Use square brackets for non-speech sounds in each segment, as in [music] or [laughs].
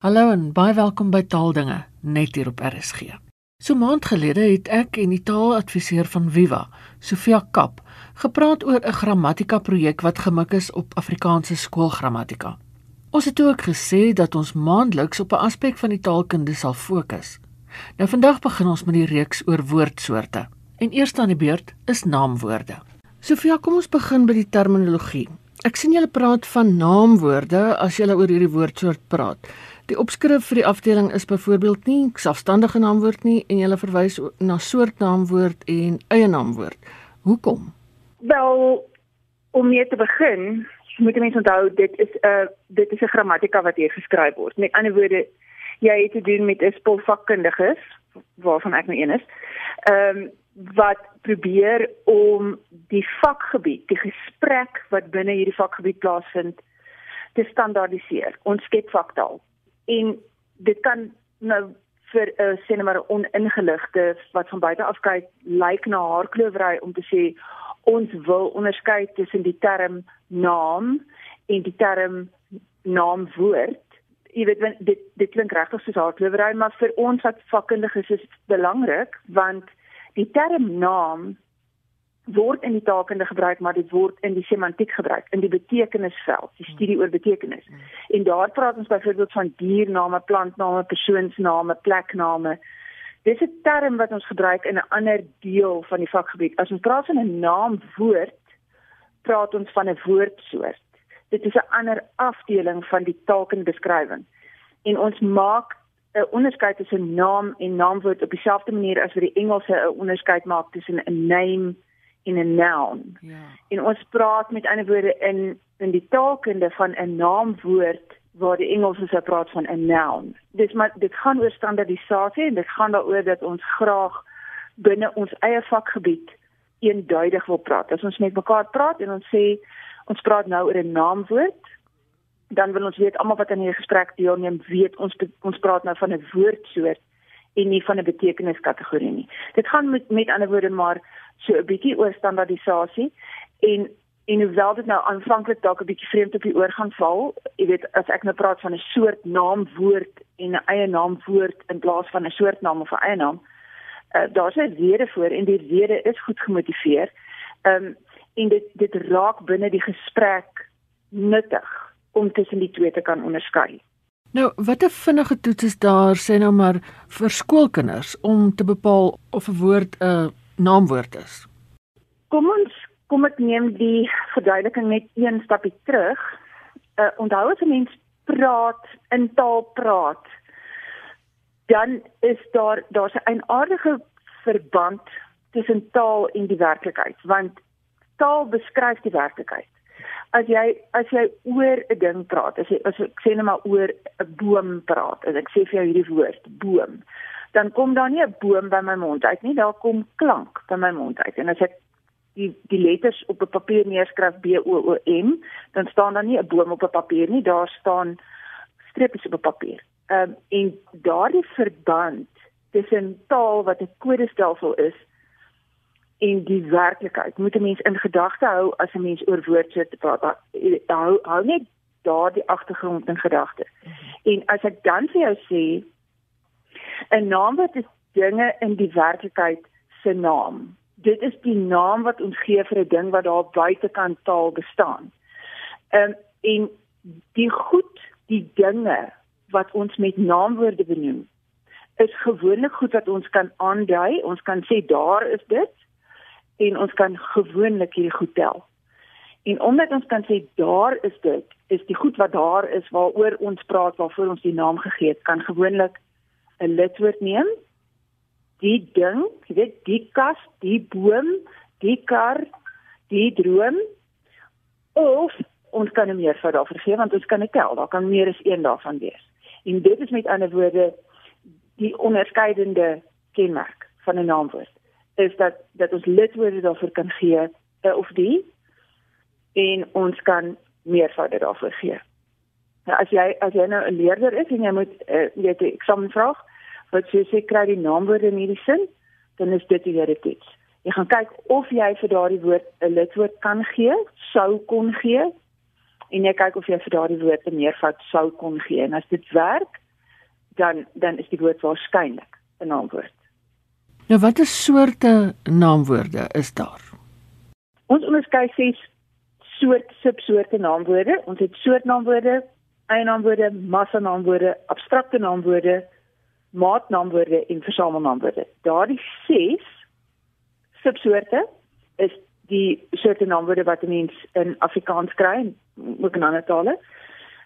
Hallo en baie welkom by Taaldinge net hier op RSG. So maand gelede het ek en die taaladviseur van Viva, Sofia Kap, gepraat oor 'n grammatika projek wat gemik is op Afrikaanse skoolgrammatika. Ons het ook gesê dat ons maandeliks op 'n aspek van die taalkunde sal fokus. Nou vandag begin ons met die reeks oor woordsoorte. En eers aan die beurt is naamwoorde. Sofia, kom ons begin by die terminologie. Ek sien julle praat van naamwoorde as julle oor hierdie woordsoort praat. Die opskrif vir die afdeling is byvoorbeeld nie selfstandige naamwoord nie en jy verwys na soort naamwoord en eie naamwoord. Hoekom? Wel, om mee te begin, moet jy mens onthou dit is 'n uh, dit is 'n grammatika wat hier geskryf word. Met ander woorde, jy het te doen met 'n spulvakkundiges waarvan ek nou een is. Ehm um, wat probeer om die vakgebied, die gesprek wat binne hierdie vakgebied plaasvind, te standaardiseer. Ons skep vaktaal en dit kan nou vir 'n uh, sê net maar oningeligte wat van buite af kyk lyk na haarklowery om te sê ons wil onderskei tussen die term naam en die term naamwoord. Jy weet dit dit klink regtig soos haarklowery, maar vir ons wat vakkundiges is dit belangrik want die term naam word in die taalkunde gebruik maar dit word in die semantiek gebruik in die betekenisveld die studie oor betekenis. Mm. en daar praat ons byvoorbeeld van diername plantname persoonsname plekname. Dis 'n term wat ons gebruik in 'n ander deel van die vakgebied. As ons praat van 'n naamwoord praat ons van 'n woordsoort. Dit is 'n ander afdeling van die taalkunde beskrywing. En ons maak 'n onderskeid tussen naam en naamwoord op dieselfde manier as wat die Engelse 'n onderskeid maak tussen 'n name in 'n noun. Ja. En ons praat met ander woorde in in die taalkunde van 'n naamwoord waar die Engelse sou praat van 'n noun. Dis maar dit gaan oor standaardisasie en dit gaan daaroor dat ons graag binne ons eie vakgebied eenduidig wil praat. As ons met mekaar praat en ons sê ons praat nou oor 'n naamwoord, dan wil ons weet almal wat aan hierdie gesprek deelneem, weet ons ons praat nou van 'n woordsoort en nie van 'n betekeniskategorie nie. Dit gaan met met ander woorde maar so 'n bietjie oor standaardisasie en en hoewel dit nou aanvanklik dalk 'n bietjie vreemd op die oor gaan val, jy weet as ek nou praat van 'n soort naamwoord en 'n eie naamwoord in plaas van 'n soort naam of 'n eie naam, uh, daar's 'n rede voor en die rede is goed gemotiveer. Ehm um, en dit dit raak binne die gesprek nuttig om tussen die twee te kan onderskei. Nou, watter vinnige toets is daar sê nou maar vir skoolkinders om te bepaal of 'n woord 'n uh, naamwoord is? Kom ons kom ek neem die verduideliking net een stapie terug. Uh, onthou as 'n mens praat in taal praat, dan is daar daar's 'n aardige verband tussen taal en die werklikheid, want taal beskryf die werklikheid. As jy as jy oor 'n ding praat, as jy as ek sê net maar oor 'n boom praat, en ek sê vir jou hierdie woord, boom dan kom daar nie 'n boom by my mond uit nie, daar kom klank by my mond uit. En as ek die die letters op 'n papier neerskryf B O O M, dan staan daar nie 'n boom op 'n papier nie, daar staan streepies op 'n papier. Ehm um, en daardie verband tussen taal wat 'n kodestelsel is en die werklikheid moet 'n mens in gedagte hou as 'n mens oor woordsoorte praat. Hou hou net daardie agtergrond in gedagte. En as ek dan vir jou sê 'n naamwoord is dinge in die werklikheid se naam. Dit is die naam wat ons gee vir 'n ding wat daar buitekant taal bestaan. Ehm um, en die goed, die dinge wat ons met naamwoorde benoem, is gewoonlik goed wat ons kan aandui. Ons kan sê daar is dit en ons kan gewoonlik hierdie goed tel. En omdat ons kan sê daar is dit, is die goed wat daar is waaroor ons praat, waarvoor ons die naam gegee het, kan gewoonlik 'n lidwoord neem. Die ding, jy weet, die kas, die boom, die kar, die droom of ons kan 'n meervoud daarvoor gee want ons kan dit tel, daar kan meer as een daarvan wees. En dit is met ander woorde die onderskeidende kenmerk van 'n naamwoord is dat dat ons lidwoorde daarvoor kan gee uh, of die en ons kan meervoud daarvoor gee. Nou as jy as jy nou 'n leerder is en jy moet uh, jy het 'n eksamenvraag, wat jy sê kry die naamwoorde in hierdie sin, dan is dit die toets. Jy gaan kyk of jy vir daardie woord 'n lidwoord kan gee, sou kon gee en jy kyk of jy vir daardie woord 'n meervoud sou kon gee. En as dit werk, dan dan is die woord waarskynlik 'n naamwoord. Nou watter soorte naamwoorde is daar? Ons onderskei ses soort subsoorte naamwoorde. Ons het soortnaamwoorde, eienaamwoorde, massanaamwoorde, abstrakte naamwoorde, maatnaamwoorde en versamelnaamwoorde. Daardie ses subsoorte is die soorte naamwoorde wat 'n mens in Afrikaans kry en ook in ander tale.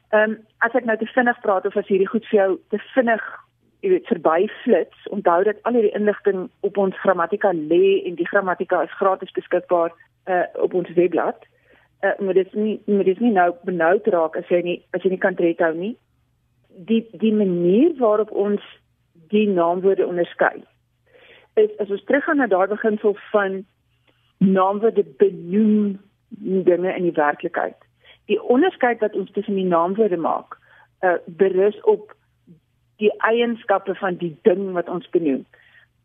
Ehm um, as ek nou te vinnig praat of as hierdie goed vir jou te vinnig jy weet verby flits, onthou dat al hierdie inligting op ons grammatika lê en die grammatika is gratis beskikbaar uh, op ons webblad. Uh, maar dit is nie maar dit is nie nou benoud raak as jy nie as jy nie kan red hou nie. Die die manier waarop ons die naamwoorde onderskei is as ons teruggaan na daardie beginsel van naamwoorde benoem dinge in die werklikheid. Die onderskeid wat ons tussen die naamwoorde maak, uh, berus op die eienskappe van die ding wat ons benoem.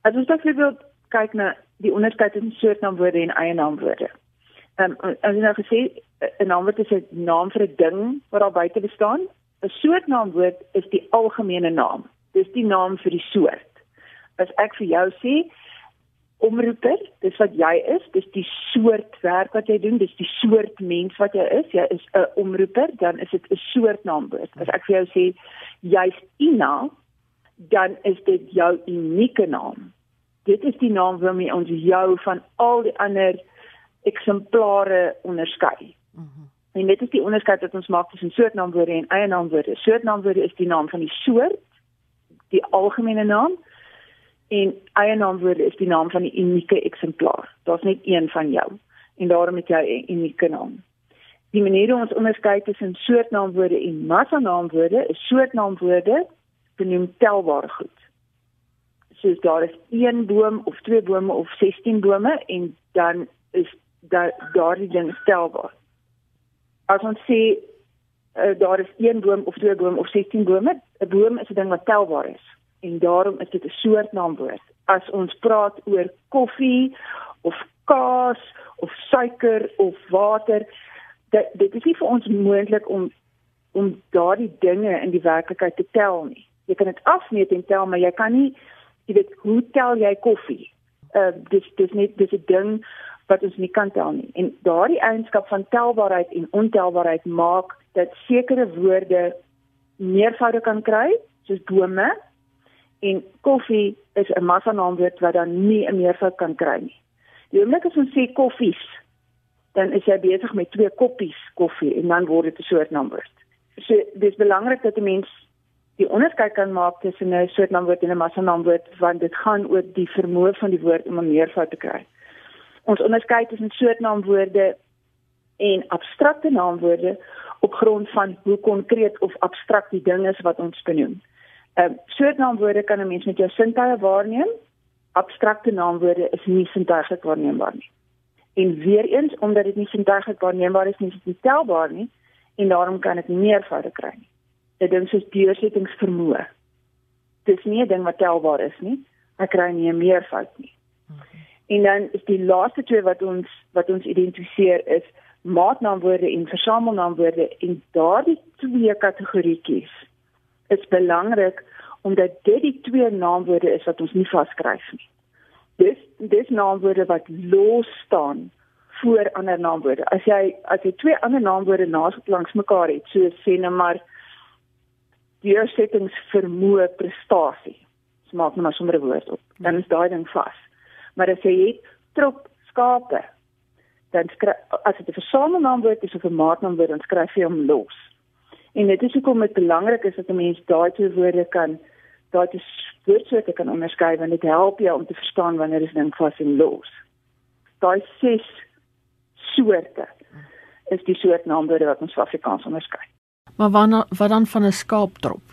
As ons byvoorbeeld kyk na die onderskeid tussen soortnaamwoorde en eienaamwoorde. Ehm um, as jy nou gesê 'n naamwoord is 'n naam vir 'n ding wat daar buite bestaan. 'n Soortnaamwoord is die algemene naam. Dis die naam vir die soort. As ek vir jou sê omroeper, dis wat jy is, dis die soort werk wat jy doen, dis die soort mens wat jy is. Jy is 'n omroeper, dan is dit 'n soortnaamwoord. As ek vir jou sê jy's Ina, dan is dit jou unieke naam. Dit is die naam waarmee ons jou van al die ander eksemplare onderskei. Mm -hmm. En dit is die onderskeid wat ons maak tussen soortnaamwoorde en eienaamwoorde. Soortnaamwoorde is die naam van die soort, die algemene naam en eienaamwoorde is die naam van die unieke eksemplaar. Daar's net een van jou en daarom het jy 'n unieke naam. Die manier hoe ons onderskei tussen soortnaamwoorde en massanaamwoorde is soortnaamwoorde benoem telbare goed. Soos daar is een boom of twee bome of 16 bome en dan is da, daardie ding telbaar. As ons sê uh, daar is een boom of twee bome of 16 bome, 'n boom is 'n ding wat telbaar is en daarom is dit 'n soort naamwoord. As ons praat oor koffie of kaas of suiker of water, dit dit is nie vir ons moontlik om om daardie dinge in die werklikheid te tel nie. Jy kan dit afmeet en tel, maar jy kan nie jy weet hoe tel jy koffie? Uh dis dis net dis 'n ding wat ons nie kan tel nie. En daardie eienskap van telbaarheid en ontelbaarheid maak dat sekere woorde meervoude kan kry, soos bome en koffie is 'n massa naamwoord wat dan nie 'n meervoud kan kry nie. Die oomblik as ons sê koffies, dan is jy besig met twee koppies koffie en dan word dit 'n soort naamwoord. So dis belangrik dat 'n mens die onderskeid kan maak tussen 'n soort naamwoord en 'n massa naamwoord want dit gaan oor die vermoë van die woord om 'n meervoud te kry. Ons onderskei tussen soort naamwoorde en abstrakte naamwoorde op grond van hoe konkreet of abstrakt die ding is wat ons benoem. Ehm uh, soort naamwoorde kan 'n mens met jou sintuie waarneem. Abstrakte naamwoorde is nie sintuiglik waarneembaar nie. En weer eens omdat dit nie sintuiglik waarneembaar is nie, is dit nie telbaar nie en daarom kan dit nie meervoude kry nie. Dit ding soos deursettingsvermoë. Dis nie 'n ding wat telbaar is nie. Ek kry nie 'n meervoud nie. Okay. En dan is die laaste twee wat ons wat ons identifiseer is maatnaamwoorde en versamelnaamwoorde en daardie twee kategorieetjies is belangrik omdat dit die twee naamwoorde is wat ons nie vaskryf nie. Dis dis naamwoorde wat los staan voor ander naamwoorde. As jy as jy twee ander naamwoorde naas langs mekaar het, so sê net maar deursettings vermoë prestasie. Dis maak net maar sommer 'n woord op. Dan is daai ding vas. Maar as jy het trop skape, dan skryf as dit 'n versamelnaamwoord is of 'n maatnaamwoord, dan skryf jy hom los. En dit is hoekom dit belangrik is dat 'n mens daai twee woorde kan daai twee woordsoorte kan onderskei want dit help jou om te verstaan wanneer is ding vas en los. Daai ses soorte is die soort naamwoorde wat ons Afrikaans onderskei. Maar wat wat dan van 'n skaaptrop?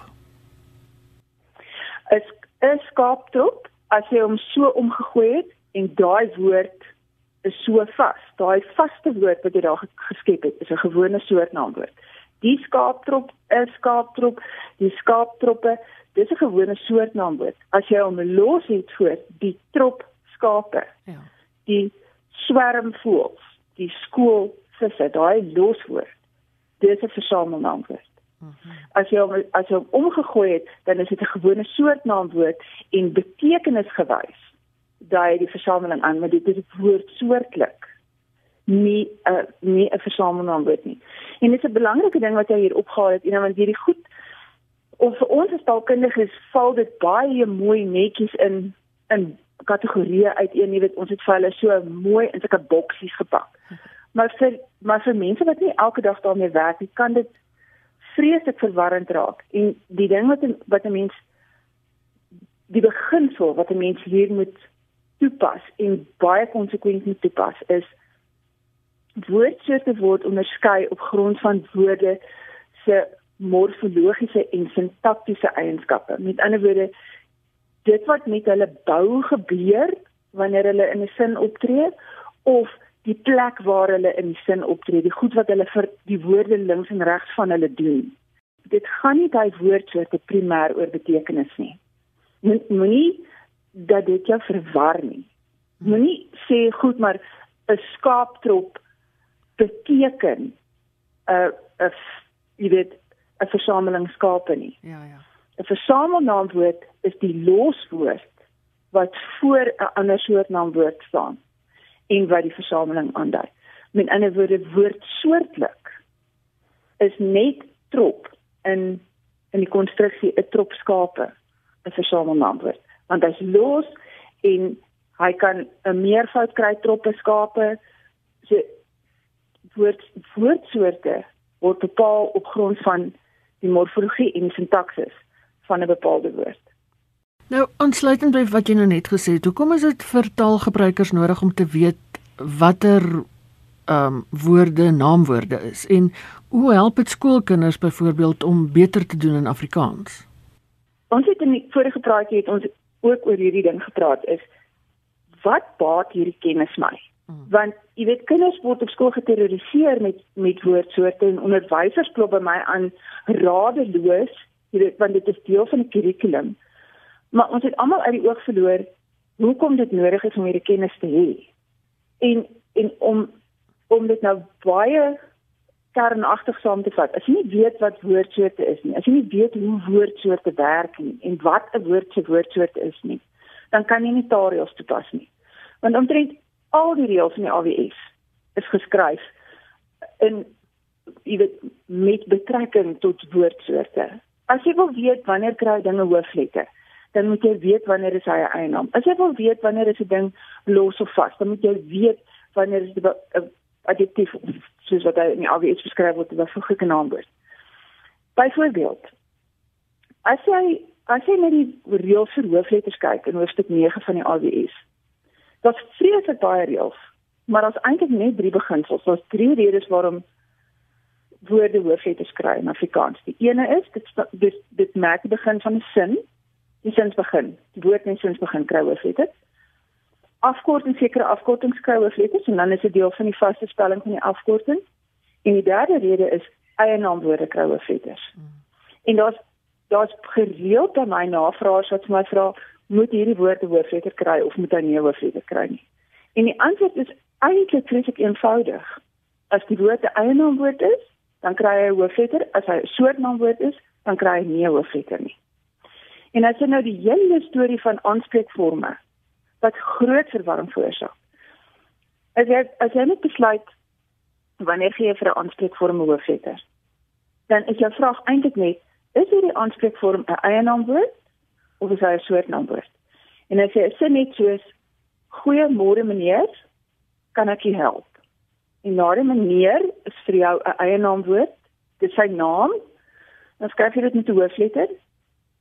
'n 'n skaaptrop as jy hom so omgegooi het en daai woord is so vas. Daai vaste woord wat jy daar geskep het, is 'n gewone soort naamwoord die skaaptrop, 'n skaaptrop, die skaaptroppe, dis 'n gewone soort naamwoord. As jy hom los het voor die trop skape. Ja. Die swermvoëls, die skoolvisse, daai loswoord. Dis 'n versamelnaamwoord. As jy hom as jy hom omgegooi het, dan is dit 'n gewone soortnaamwoord en betekenisgewys daai die versameling aan, maar dit is woord soortlik nie 'n uh, nie 'n versamelnaamwoord nie. En dit is 'n belangrike ding wat jy hier opgehaal het, en want hierdie goed of vir ons as taalkundiges val dit baie mooi netjies in in kategorieë uiteen, jy weet, ons het vir hulle so mooi in sulke boksies gepak. Maar vir maar vir mense wat nie elke dag daarmee werk nie, kan dit vreeslik verwarrend raak. En die ding wat wat 'n mens die beginsel wat 'n mens hier moet toepas en baie konsekwent moet toepas is woordsoorte word onderskei op grond van woorde se morfologiese en sintaktiese eienskappe. Met ander woorde, dit wat met hulle bou gebeur wanneer hulle in 'n sin optree of die plek waar hulle in die sin optree, die goed wat hulle vir die woorde links en regs van hulle doen. Dit gaan nie daai woordsoorte primêr oor betekenis nie. Moenie dat dit jou verwar nie. Moenie sê goed maar 'n skaaptrop beteken 'n uh, 'n jy weet 'n versameling skape nie. Ja ja. 'n Versamelnaamwoord is die loswoord wat voor 'n ander soort naamwoord staan en wat die versameling aandui. Met ander woorde woordsoortlik is net trop in in die konstruksie 'n trop skape 'n versamelnaamwoord want hy's los en hy kan 'n meervoud kry troppe skape so woord woordsoorte word bepaal op grond van die morfologie en sintaksis van 'n bepaalde woord. Nou, aansluitend by wat jy nou net gesê het, hoekom is dit vir taalgebruikers nodig om te weet watter ehm um, woorde naamwoorde is en hoe help dit skoolkinders byvoorbeeld om beter te doen in Afrikaans? Ons het in die vorige praatjie het ons ook oor hierdie ding gepraat is wat baat hierdie kennis my? Hmm. Want jy weet kinders word op skool geterroriseer met met woordsoorte en onderwysers klop by my aan radeloos, jy weet want dit is deel van die kurrikulum. Maar ons het almal uit die oog verloor hoekom dit nodig is om hierdie kennis te hê. En en om om dit nou baie kernagtig saam te vat. As jy nie weet wat woordsoorte is nie, as jy nie weet hoe woordsoorte werk nie en wat 'n woord se woordsoort is nie, dan kan jy nie taal toepas nie. Want omtrent al die reëls in die AWS is geskryf in jy weet met betrekking tot woordsoorte. As jy wil weet wanneer kry dinge hoofletter, dan moet jy weet wanneer is hy eienaam. As jy wil weet wanneer is 'n ding los of vas, dan moet jy weet wanneer is 'n adjektief soos wat hy in die AWS beskryf word, 'n voeglike naamwoord. Byvoorbeeld, as jy as jy net die reëls vir hoofletters kyk in hoofstuk 9 van die AWS, Daar's vreeslik baie reëls, maar daar's eintlik net drie beginsels. Daar's drie redes waarom woorde hoofletters kry in Afrikaans. Die ene is dit dit, dit maak die begin van 'n sin. Die sin begin. Die woord en sin begin kry hoofletters. Afkorting sekere afkortings kry hoofletters en dan is dit deel van die vaste spelling van die afkorting. En die derde rede is eie naamwoorde kry hoofletters. Hmm. En daar's daar's gereeld by my navraers wat my vra moet hierdie woord 'n hoofletter kry of moet hy nie 'n hoofletter kry nie. En die antwoord is eintlik vreeslik eenvoudig. As die woord 'n eienaamwoord is, dan kry hy 'n hoofletter. As hy 'n soortnaamwoord is, dan kry hy nie 'n hoofletter nie. En as jy nou die hele storie van aanspreekforme wat groot verwarring veroorsaak. As jy as jy net besluit wanneer gee jy vir 'n aanspreekvorm 'n hoofletter? Dan is jou vraag eintlik net, is hierdie aanspreekvorm 'n eienaamwoord of is hy 'n soort naamwoord? En as jy 'n sin net soos goeiemôre meneer, kan ek jou help. En daardie meneer is vir jou 'n eie naamwoord. Dit is sy naam. Dan skryf jy dit met 'n hoofletter.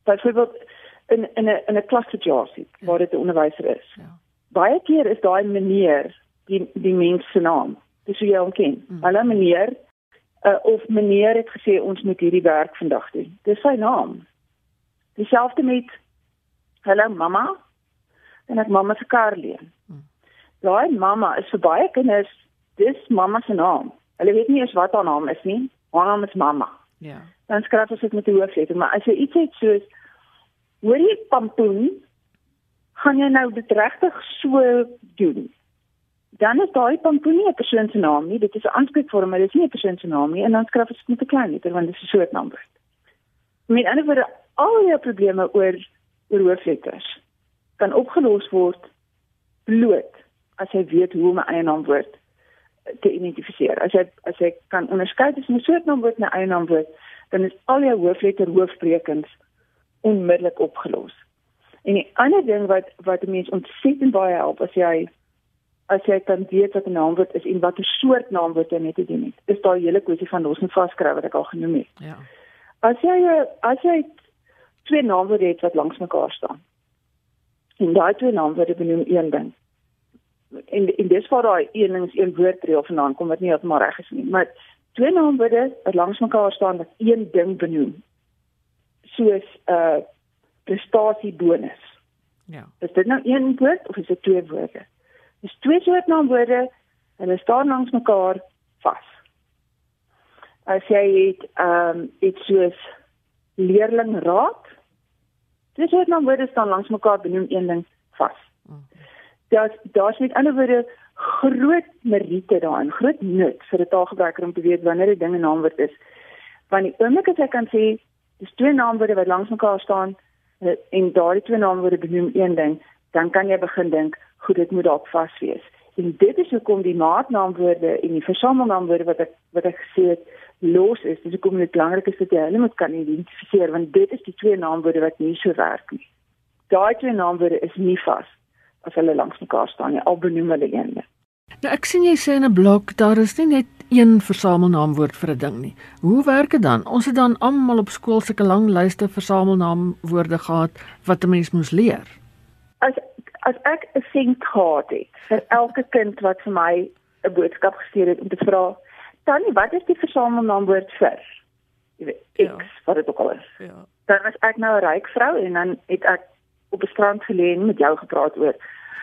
Byvoorbeeld in in 'n in 'n klassituasie waar dit 'n onderwyser is. Ja. Baie keer is daai meneer die die mens se naam. Dis hoe jy hom ken. Mm. Hallo meneer, uh, of meneer het gesê ons moet hierdie werk vandag doen. Dis sy naam. Dieselfde met hallo mamma en ek mamma se kar leen. Hmm. Daai mamma is vir baie kinders dis mamma se naam. Hulle weet nie eens wat haar naam is nie. Haar naam is mamma. Ja. Dan skryf ons dit met die hoofletter, maar as jy iets het soos hoor jy pampoen, gaan jy nou dit regtig so doen. dan is daai pampoen nie 'n persoon se naam nie, dit is 'n aanspreekvorm, maar dit is nie 'n persoon se naam nie en dan skryf dit met 'n klein letter want dit is 'n soort naamwoord. Met ander woorde, al jou probleme oor oor hoofletters kan opgelos word bloot as jy weet hoe om 'n eie naamwoord te identifiseer. As jy as jy kan onderskei tussen 'n soort naamwoord en 'n eie naamwoord, dan is al jou hoofletter hoofsprekings onmiddellik opgelos. En die ander ding wat wat mense ontsettend baie help as jy as jy kan weet wat 'n naamwoord is en watter soort naamwoord jy net te doen het. Is daai hele kwessie van los en vaskry wat ek al genoem het. Ja. As jy as jy twee naamwoorde het wat langs mekaar staan. En daai twee naamwoorde benoem een ding. En en dis waar daai een ding is een woordreel vandaan kom wat nie heeltemal reg is nie, maar twee naamwoorde wat langs mekaar staan wat een ding benoem. Soos 'n uh, prestasiebonus. Ja. Is dit nou een woord of is dit twee woorde? Dis twee soort naamwoorde. Hulle staan langs mekaar vas. As jy het ehm um, iets soos leerlingraad, dis soort naamwoorde staan langs mekaar benoem een ding vas. Daar's daar's met ander woorde groot meriete daarin, groot nut vir 'n taalgebruiker om te weet wanneer 'n ding 'n naamwoord is. Want die oomblik as jy kan sê dis twee naamwoorde wat langs mekaar staan en daardie twee naamwoorde benoem een ding, dan kan jy begin dink goed dit moet dalk vas wees. En dit is hoekom die maatnaamwoorde en die versamelnaamwoorde wat ek wat ek gesê het los is. Dis hoekom dit belangrik is dat jy hulle moet kan identifiseer want dit is die twee naamwoorde wat nie so werk nie. Daai twee naamwoorde is nie vas as hulle langs mekaar staan nie. Al benoem hulle een. Nou ek sien jy sê in 'n blok daar is nie net een versamelnaamwoord vir 'n ding nie. Hoe werk dit dan? Ons het dan almal op skool sulke lang lyste versamelnaamwoorde gehad wat 'n mens moes leer. As as ek 'n sent gehad het vir elke kind wat vir my 'n boodskap gestuur het om te vra, "Tannie, wat is die versamelnaamwoord vir?" Jy weet, X, ja. wat dit ook al is. Ja. Dan was ek nou 'n ryk vrou en dan het ek op 'n strand gelê en met jou gepraat oor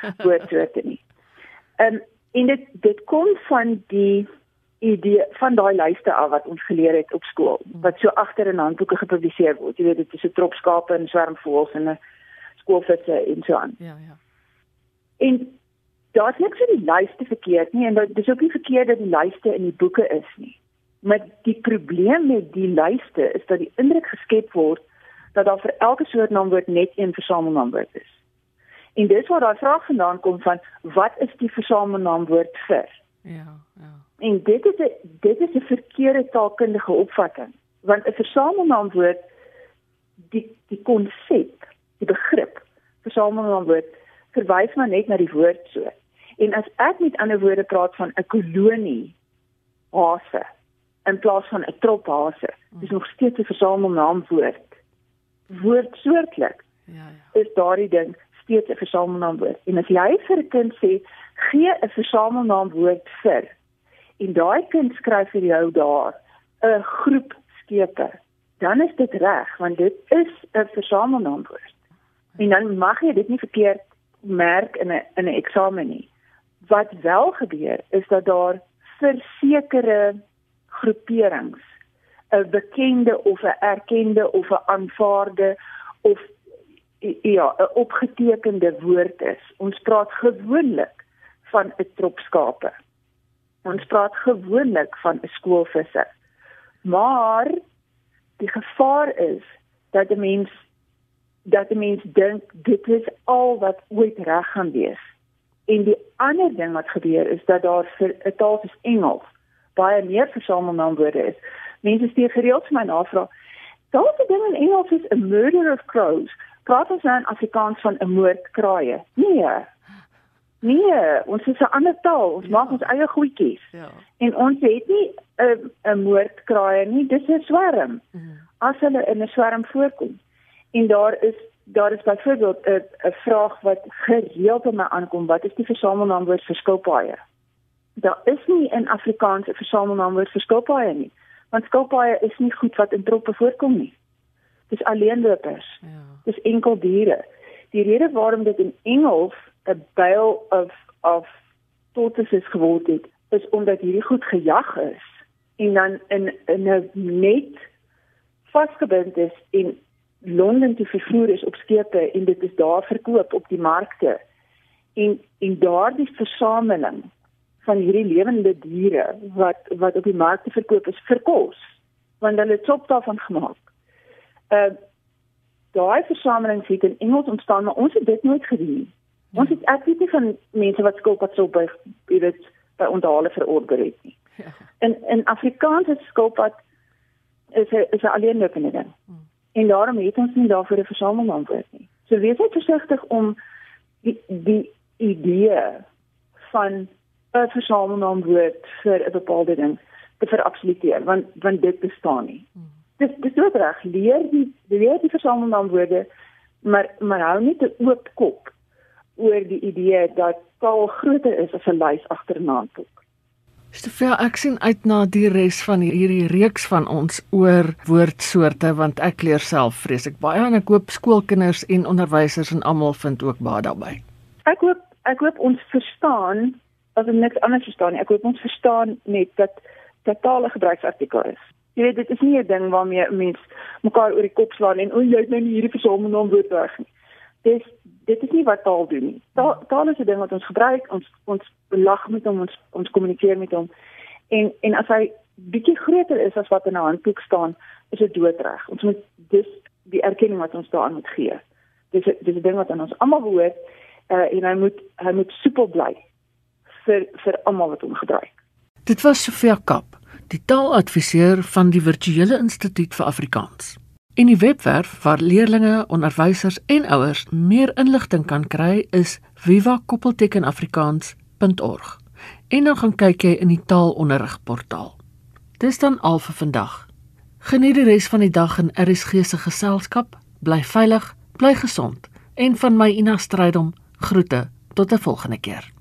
[laughs] woordsoorte nie. Ehm en dit dit kom van die idee van daai lyste af wat ons geleer het op skool wat so agter in handboeke gepubliseer word. Jy weet dit is 'n tropskape en swermvoëls en 'n skoolvisse en so aan. Ja, ja. En daar's niks in die lyste verkeerd nie en dit is ook nie verkeerd dat die lyste in die boeke is nie. Maar die probleem met die lyste is dat die indruk geskep word dat daar vir elke soort naamwoord net een versamelnaamwoord is. En dis waar daai vraag vandaan kom van wat is die versamelnaamwoord vir? Ja, ja. En dit is 'n dit is 'n verkeerde taalkundige opvatting want 'n versamelnaamwoord die die konsep, die begrip versamelnaamwoord verwys maar net na die woord so. En as ek met ander woorde praat van 'n kolonie hase in plaas van 'n trop hase, dis nog steeds 'n versamelnaamwoord. Woordsoortlik. Ja ja. Is daardie ding steeds 'n versamelnaamwoord. En as jy vir 'n kind sê gee 'n versamelnaamwoord vir en daai kind skryf vir jou daar 'n groep skepe, dan is dit reg want dit is 'n versamelnaamwoord. En dan mag jy dit nie verkeerd merk in 'n in 'n eksamen nie. Wat wel gebeur is dat daar vir sekere groeperings 'n bekende of 'n erkende of 'n aanvaarde of ja, 'n opgetekende woord is. Ons praat gewoonlik van 'n trop skape. Ons praat gewoonlik van 'n skoolvisser. Maar die gevaar is dat 'n mens dat 'n mens dink dit is al wat ooit reg gaan wees. En die ander ding wat gebeur is dat daar vir 'n taal soos Engels baie meer versamelnaamwoorde is. Mense stuur gereeld vir my navraag. Daar's 'n ding in Engels is a murder of crows. Praat ons nou in Afrikaans van 'n moord kraaie? Nee. Nee, ons is 'n ander taal. Ons ja. maak ons eie goedjies. Ja. En ons het nie 'n 'n moord kraaie nie, dis 'n swerm. Mm. As hulle in 'n swerm voorkom. En daar is daar is byvoorbeeld 'n 'n vraag wat gereeld op my aankom, wat is die versamelnaamwoord vir skilpaaie? Daar is nie in Afrikaans 'n versamelnaamwoord vir skilpaaie nie, want skilpaaie is nie goed wat in troppe voorkom nie. Dis alleenlopers. Ja. Dis enkel diere. Die rede waarom dit in Engels 'n bale of of tortoises geword het, is omdat hierdie goed gejag is en dan in in 'n net vasgebind is en Londen toe vervoer is op skepe en dit is daar verkoop op die markte. En en daardie versameling van hierdie lewende diere wat wat op die mark te verkoop is vir kos want hulle het sop daarvan gemaak. Uh daai versamelings het in Engels ontstaan, maar ons het dit nooit gedoen nie. Ons het ek weet nie van mense wat skilpad sop by dit by onthale verorder het nie. Ja. In in Afrikaans is skilpad is 'n is 'n alleenlopende ding. Hmm. En daarom het ons nie daarvoor 'n versamelnaam vir nie. So wees net versigtig om die die idee van 'n versamelnaam woord vir 'n bepaalde ding te verabsoluteer want want dit bestaan nie. Hmm. Dis dis ook reg leer die leer die versamelnaamwoorde maar maar hou net 'n oop kop oor die idee dat taal groter is as 'n lys agter 'n naamboek. Stefan, ek sien uit na die res van hierdie reeks van ons oor woordsoorte want ek leer self vreeslik baie en ek hoop skoolkinders en onderwysers en almal vind ook baie daarbey. Ek hoop ek hoop ons verstaan as ons niks anders verstaan nie. Ek hoop ons verstaan net dat dat taal 'n gebruiksartikel is. Jy weet dit is nie 'n ding waarmee mense mekaar oor die kop slaan en o, jy het nou nie hierdie versamelnaam woord reg nie. Dis dit is nie wat taal doen nie. Taal, taal is 'n ding wat ons gebruik, ons ons lag met hom, ons ons kommunikeer met hom. En en as hy bietjie groter is as wat in 'n handboek staan, is dit doodreg. Ons moet dis die erkenning wat ons daaraan moet gee. Dis dis 'n ding wat aan ons almal behoort uh, en hy moet hy moet soepel bly vir vir almal wat hom gebruik. Dit was Sofia Kap, die taaladviseur van die Virtuele Instituut vir Afrikaans. En die webwerf waar leerders, onderwysers en ouers meer inligting kan kry is viva-afrikaans.org. En dan gaan kyk jy in die taalonderrigportaal. Dis dan al vir vandag. Geniet die res van die dag in RSG se geselskap. Bly veilig, bly gesond en van my Ina Strydom groete tot 'n volgende keer.